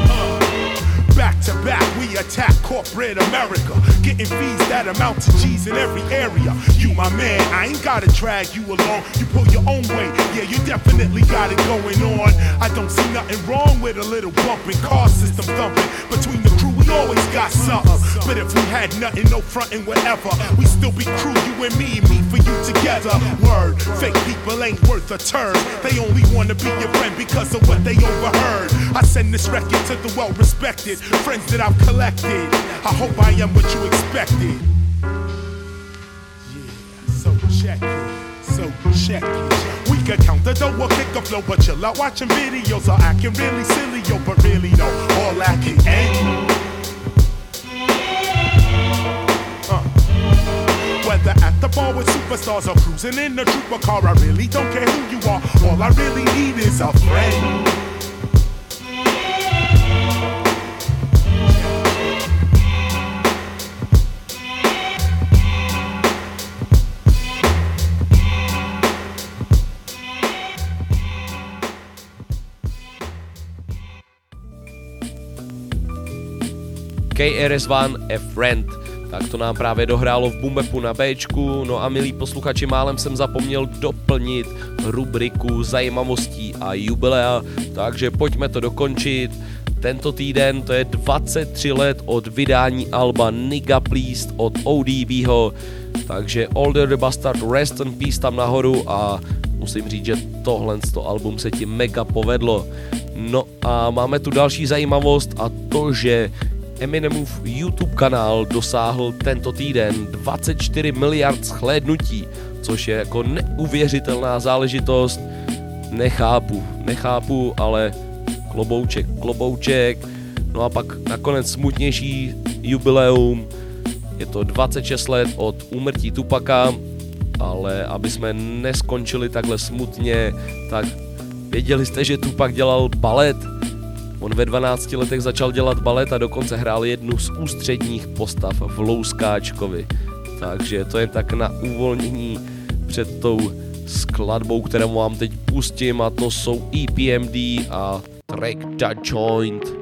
Uh, back to back, attack corporate America. Getting fees that amount to G's in every area. You, my man, I ain't gotta drag you along. You pull your own way, yeah, you definitely got it going on. I don't see nothing wrong with a little bumping, car system thumping. Between the crew, we always got something. But if we had nothing, no frontin', whatever, we still be crew, you and me, me for you together. Word, fake people ain't worth a turn. They only wanna be your friend because of what they overheard. I send this record to the well respected friends that I've collected. I hope I am what you expected. Yeah, so check it, so check it. We can count the dough or kick a flow, but chill out watching videos or acting really silly, yo, but really though, all that can. Uh. Whether at the bar with superstars or cruising in the trooper car, I really don't care who you are. All I really need is a friend. KRS-One A Friend. Tak to nám právě dohrálo v Bumbepu na Bčku. No a milí posluchači, málem jsem zapomněl doplnit rubriku zajímavostí a jubilea, takže pojďme to dokončit. Tento týden to je 23 let od vydání alba Nigga Pleased od ODBho, takže Older the Bastard Rest in Peace tam nahoru a musím říct, že tohle to album se ti mega povedlo. No a máme tu další zajímavost a to, že Eminemův YouTube kanál dosáhl tento týden 24 miliard shlédnutí, což je jako neuvěřitelná záležitost. Nechápu, nechápu, ale klobouček, klobouček. No a pak nakonec smutnější jubileum, je to 26 let od úmrtí Tupaka, ale aby jsme neskončili takhle smutně, tak věděli jste, že Tupak dělal balet? On ve 12 letech začal dělat balet a dokonce hrál jednu z ústředních postav v Louskáčkovi. Takže to je tak na uvolnění před tou skladbou, kterou vám teď pustím a to jsou EPMD a track Da Joint.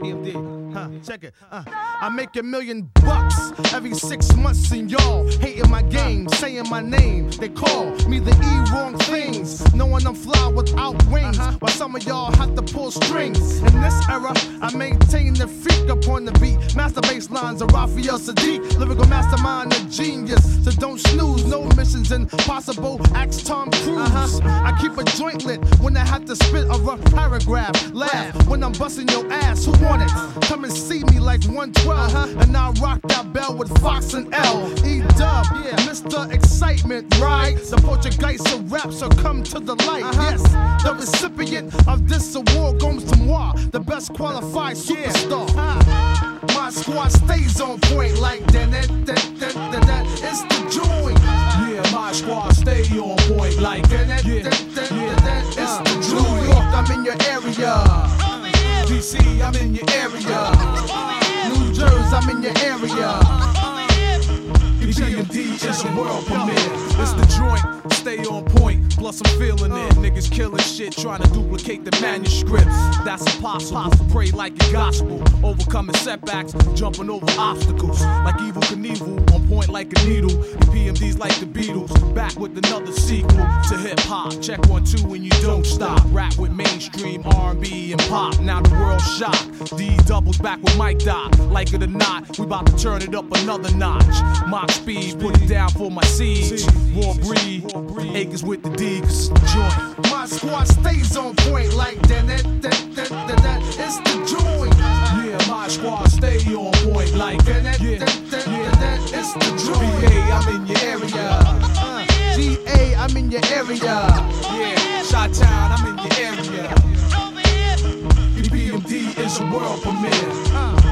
PMD. Huh, check it. Uh, I make a million bucks every six months, and y'all hating my game, saying my name. They call me the E wrong things, knowing I'm fly without wings. While some of y'all have to pull strings. In this era, I maintain the freak upon the beat. Master bass lines of Raphael Saadiq, lyrical mastermind, a genius. So don't snooze, no missions impossible. Axe Tom Cruise. I keep a joint lit when I have to spit a rough paragraph. Laugh when I'm busting your ass. Who want it? Come and see me like 112. Uh-huh. And I rock that bell with Fox and L. E dub, yeah, Mr. Excitement, right? The Portuguese of rap, so come to the light. Uh-huh. Yes, the recipient of this award goes to moi, the best qualified superstar. Uh-huh. My squad stays on point like that. that, that, that, that, that. It's the joint. Yeah, my squad stay on point like that. that, that, that, that, that. It's the uh. joint. York, I'm in your area. DC, I'm in your area. New Jersey, I'm in your area. EPMD is a world premiere. It's the joint, stay on point. Plus, I'm feeling it. Niggas killing shit, trying to duplicate the manuscripts. That's impossible. Pray like a gospel. Overcoming setbacks, jumping over obstacles. Like Evel Knievel, on point like a needle. PMD's like the Beatles. Back with another sequel to hip hop. Check one, two, and you don't stop. Rap with mainstream R&B and pop. Now the world shocked. D doubles back with Mike Dot. Like it or not, we about to turn it up another notch. Mock speed, put it down for my siege. Raw breed, acres with the D, cause it's the joint. My squad stays on point like that. that, that, that, that, that. It's the joint. Yeah, my squad stay on point like that. that, that, that, that, that. It's the joint. BA, I'm in your area. Uh, GA, I'm in your area. Yeah, Shot Town, I'm in your area. Is a world premiere.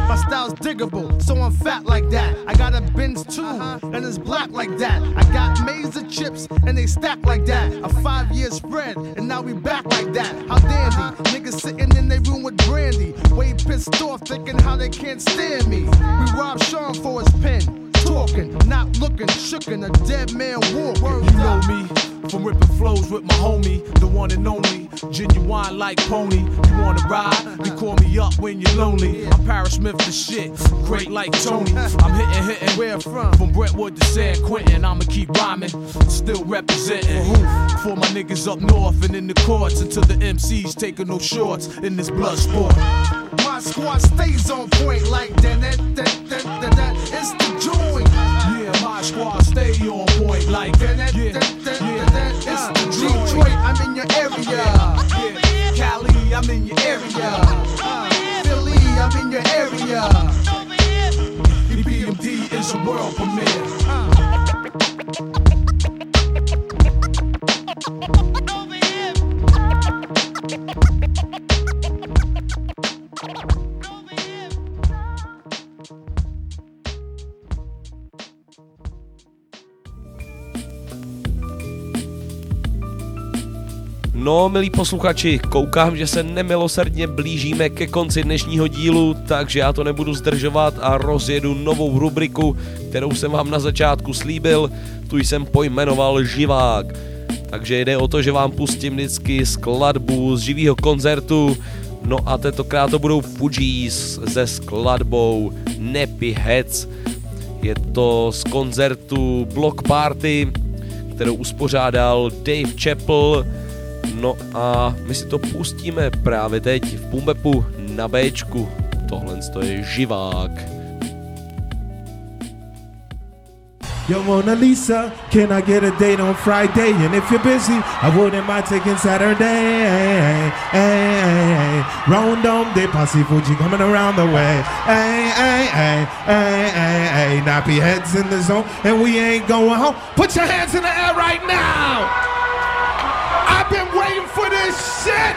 My style's diggable, so I'm fat like that. I got a Benz too, and it's black like that. I got maize of chips, and they stack like that. A five year spread, and now we back like that. How dandy, niggas sitting in their room with brandy. Way pissed off, thinking how they can't stand me. We robbed Sean for his pen. Talking, not looking, shookin' a dead man walking. You know me from ripping flows with my homie, the one and only. Genuine like pony. You wanna ride? You call me up when you're lonely. I'm Parrish Smith the shit, great like Tony. I'm hitting, hitting. Where from? From Brentwood to San Quentin. I'ma keep rhyming, still representing. For my niggas up north and in the courts until the MCs taking no shorts in this blood sport. My squad stays on point like that. that, that, that, that, that. It's the joint. Yeah, my squad stay on point like that. yeah, that, that, that, It's. Detroit, I'm in your area. Cali, I'm in your area. Philly, I'm in your area. EPMD is a world premiere. No, milí posluchači, koukám, že se nemilosrdně blížíme ke konci dnešního dílu, takže já to nebudu zdržovat a rozjedu novou rubriku, kterou jsem vám na začátku slíbil, tu jsem pojmenoval Živák. Takže jde o to, že vám pustím vždycky skladbu z živého koncertu, no a tentokrát to budou Fujis se skladbou Nappy Heads. Je to z koncertu Block Party, kterou uspořádal Dave Chappell, No a my si to pustíme právě teď v Pumbepu na Bčku. Tohle to je živák. Yo, Mona Lisa, can I get a date on Friday? And if you're busy, I wouldn't mind taking Saturday. Hey, hey, hey. Rondom de Posse Fuji coming around the way. Hey, hey, hey, hey, hey, hey. Nappy heads in the zone, and we ain't going home. Put your hands in the air right now. I've been waiting for this shit.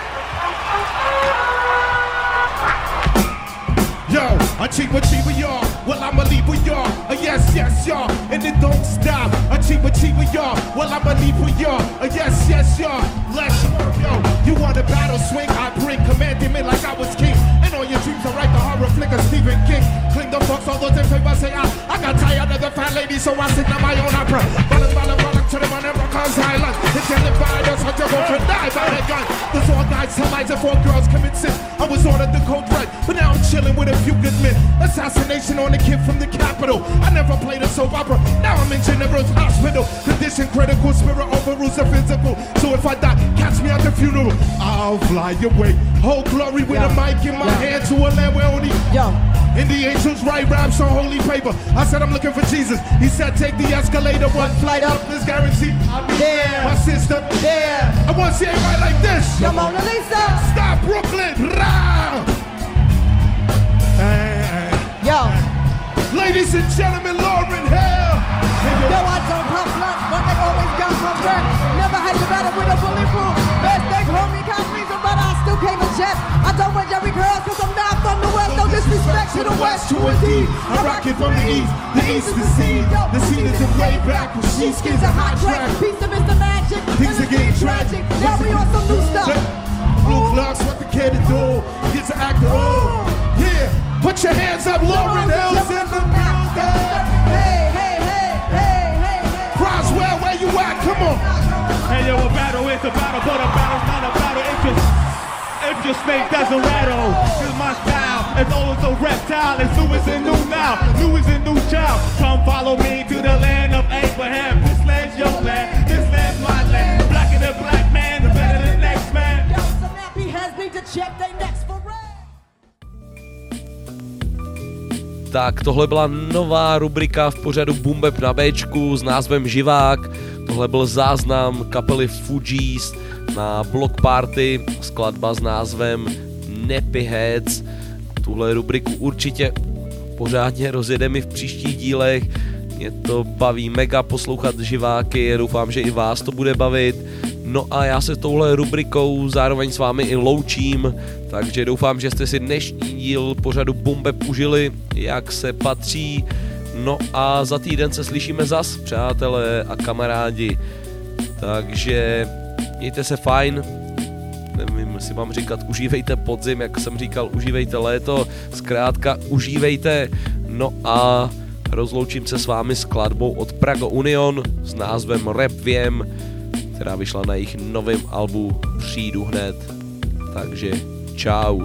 Yo, achieve, achieve, y'all. Well, I'ma leave with y'all. A yes, yes, y'all. And it don't stop. Achieve, achieve, y'all. Well, I'ma leave with y'all. A yes, yes, y'all. Let's yo. You want a battle swing? I bring commandment like I was king. And all your dreams are right. The horror flick of Stephen King. Clean the fucks, all those in favor say I. I got tired of the fat lady, so I sing my own opera. Balance, balance, balance to the man in Rikers Island. It's getting by us, how to go for die by the gun. The four guys, some lights, and four girls commit sin. I was ordered the code red, but now I'm chilling with a few good men. Assassination on a kid from the capital. I never played a soap opera, now I'm in General's hospital. Condition critical, spirit overrules the physical. So if I die, catch me at the funeral. I'll fly away. Whole glory with a mic in my hand to a land where only. Yo. And the angels write raps on holy paper. I said I'm looking for Jesus. He said take the escalator, one flight up This guaranteed. I'll be there. My sister there. I want to see everybody like this. Yo, Mona Lisa. Stop Brooklyn. Rah! Yo. Ladies and gentlemen, Lauryn Hill. Yo, I don't to the west, to a D. I rock it from the east. The east is the scene. The scene is the way back with sheepskins It's a and hot hot track. track. Piece of Mr. Magic. Things are getting tragic. Now we on some new stuff. Blue blocks, what the kid to do? Gets an actor. Oh, yeah. Put your hands up, Lauryn Hill's in the building. Hey, hey, hey, hey, hey, hey. Roswell, where you at? Come on. Hey yo, a battle is a battle, but a battle's not a battle if your if your snake doesn't rattle. Cause my style is always a reptile. It's new is a new now, new is a new child. Come follow me to the land of Abraham. This land's your land, this land's my land. Blacker than black man, the better than next man. Yo, some nappy heads need to check their necks for. Tak tohle byla nová rubrika v pořadu Bumbeb na Bčku s názvem Živák. Tohle byl záznam kapely Fugees na Block Party, skladba s názvem Nappy Heads. Tuhle rubriku určitě pořádně rozjedeme v příštích dílech. Mě to baví mega poslouchat živáky, doufám, že i vás to bude bavit. No a já se touhle rubrikou zároveň s vámi i loučím, takže doufám, že jste si dnešní díl pořadu Bumbeb užili, jak se patří. No a za týden se slyšíme zas, přátelé a kamarádi. Takže mějte se fajn, nevím, jestli mám říkat, užívejte podzim, jak jsem říkal, užívejte léto, zkrátka užívejte. No a rozloučím se s vámi skladbou od Prago Union s názvem Rap Viem, která vyšla na jejich novém albu Přijdu hned. Takže čau.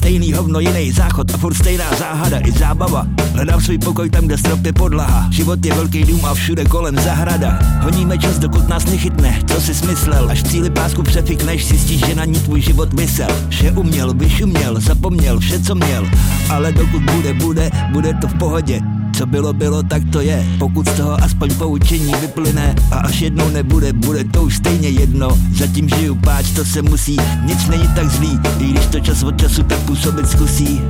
Stejný hovno, jiný záchod a furt stejná záhada i zábava. Hledám svůj pokoj tam, kde strop je podlaha. Život je velký dům a všude kolem zahrada. Honíme čas, dokud nás nechytne, co jsi smyslel. Až cíli pásku přefikneš, zjistíš, že na ní tvůj život vysel. Vše uměl, vyšuměl, zapomněl vše, co měl. Ale dokud bude, bude, bude to v pohodě co bylo, bylo, tak to je. Pokud z toho aspoň poučení vyplyne A až jednou nebude, bude to už stejně jedno. Zatím žiju páč, to se musí. Nic není tak zlý, i když to čas od času tak působit zkusí.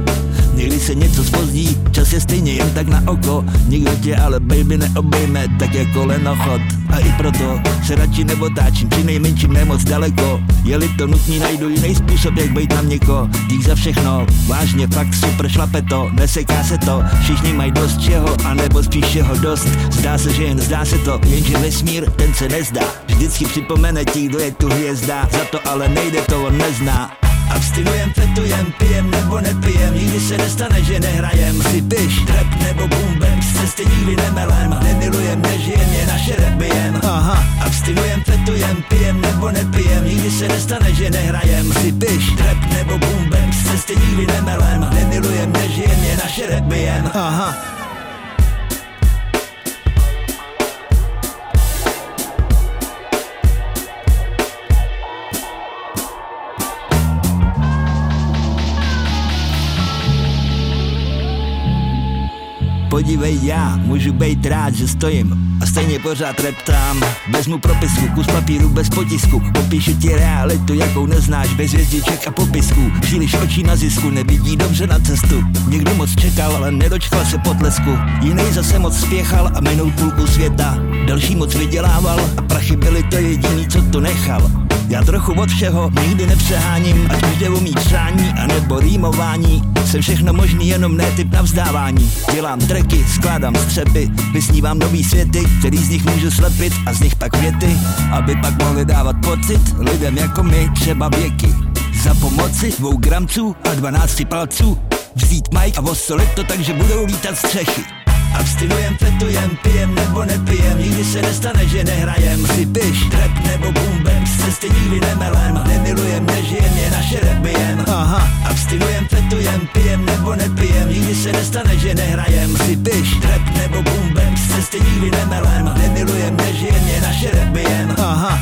Někdy se něco spozdí, čas je stejně jen tak na oko. Nikdo tě ale baby neobejme, tak jako lenochod A i proto se radši neotáčím, při nejmenším nemoc daleko. Je-li to nutný, najdu jiný způsob, jak být na měko Dík za všechno, vážně, fakt super šlape to. Neseká se to, všichni mají dost čeho, anebo spíš čeho dost. Zdá se, že jen zdá se to, jenže vesmír, ten se nezdá. Vždycky připomene ti, kdo je tu hvězda. Za to ale nejde, to on nezná Abstinujem, fetujem, pijem nebo nepijem. Nikdy se nestane, že nehrajem. Si piš, trap nebo boom bap Z cesty nikdy nemelem. Nemilujem, nežijem, je naše rebijem Aha, abstinujem, fetujem, pijem nebo nepijem. Nikdy se nestane, že nehrajem. Si piš, trap nebo boom bap Z cesty nikdy nemelem. Nemilujem, nežijem, je naše rebijem Aha Podívej, já můžu být rád, že stojím a stejně pořád reptám. Vezmu propisku, kus papíru bez potisku, popíšu ti realitu, jakou neznáš, bez hvězdiček a popisků. Příliš očí na zisku, nevidí dobře na cestu. Někdo moc čekal, ale nedočkal se potlesku. Jiný zase moc spěchal a minul půlku světa. Další moc vydělával a prachy byly to jediný, co tu nechal. Já trochu od všeho nikdy nepřeháním, ať už jde o mý přání, anebo rýmování. Jsem všechno možný, jenom ne typ na vzdávání. Dělám treky, skládám střepy, vysnívám nový světy, který z nich můžu slepit a z nich pak věty, aby pak mohli dávat pocit lidem jako my, třeba věky. Za pomoci dvou gramců a dvanácti palců vzít majk a osolit to tak, že budou lítat střechy. Abstinujem, fetujem, pijem nebo nepijem. Nikdy se nestane, že nehrajem. Si piš, trap nebo bap Z cesty nikdy nemelem. Nemilujem, nežijem, je naše rebijem Aha. Abstinujem, fetujem, pijem nebo nepijem. Nikdy se nestane, že nehrajem. Si piš, trap nebo bap Z cesty nikdy nemelem. Nemilujem, nežijem, je naše rebijem Aha.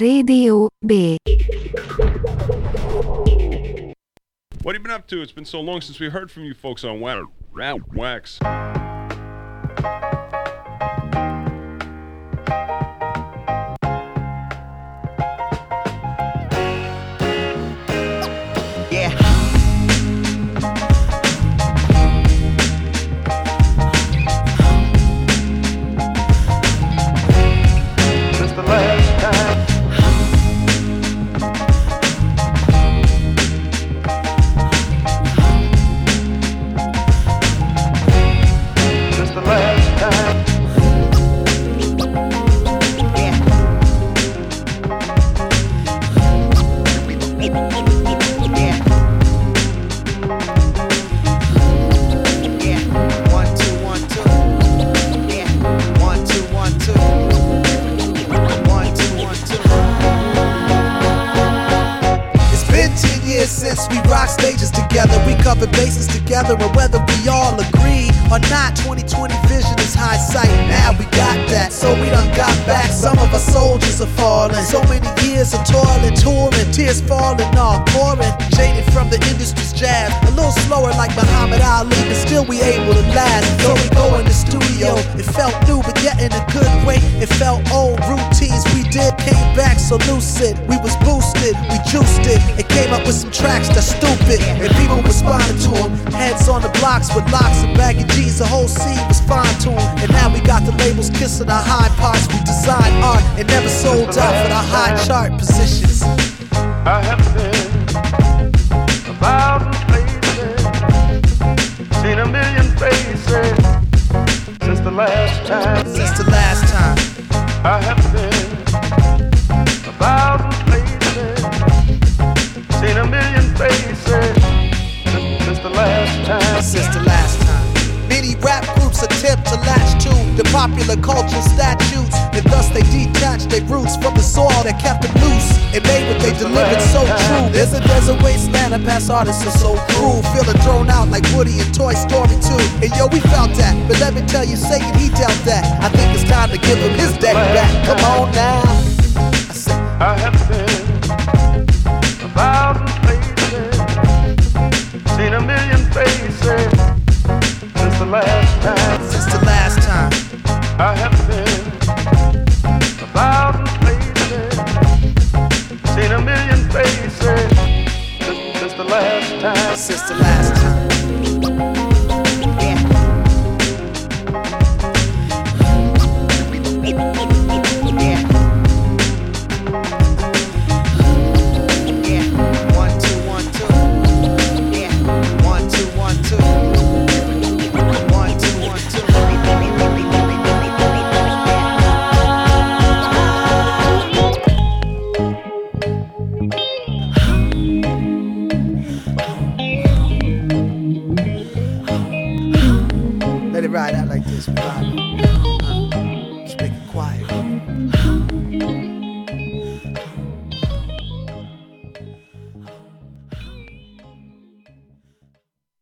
Radio B. What have you been up to? It's been so long since we heard from you folks on Wa- Ra- Wax. For the high chart positions. I have been a thousand places, seen a million faces since the last time. Since the last time. I have been the popular culture statutes, and thus they detach their roots from the soil that kept them loose and made what they delivered so true. There's a desert wasteland, and past artists are so cruel, feeling thrown out like Woody in Toy Story 2. And yo, we felt that, but let me tell you, Satan, he dealt that. I think it's time to give him his deck back. Come on now. I have been a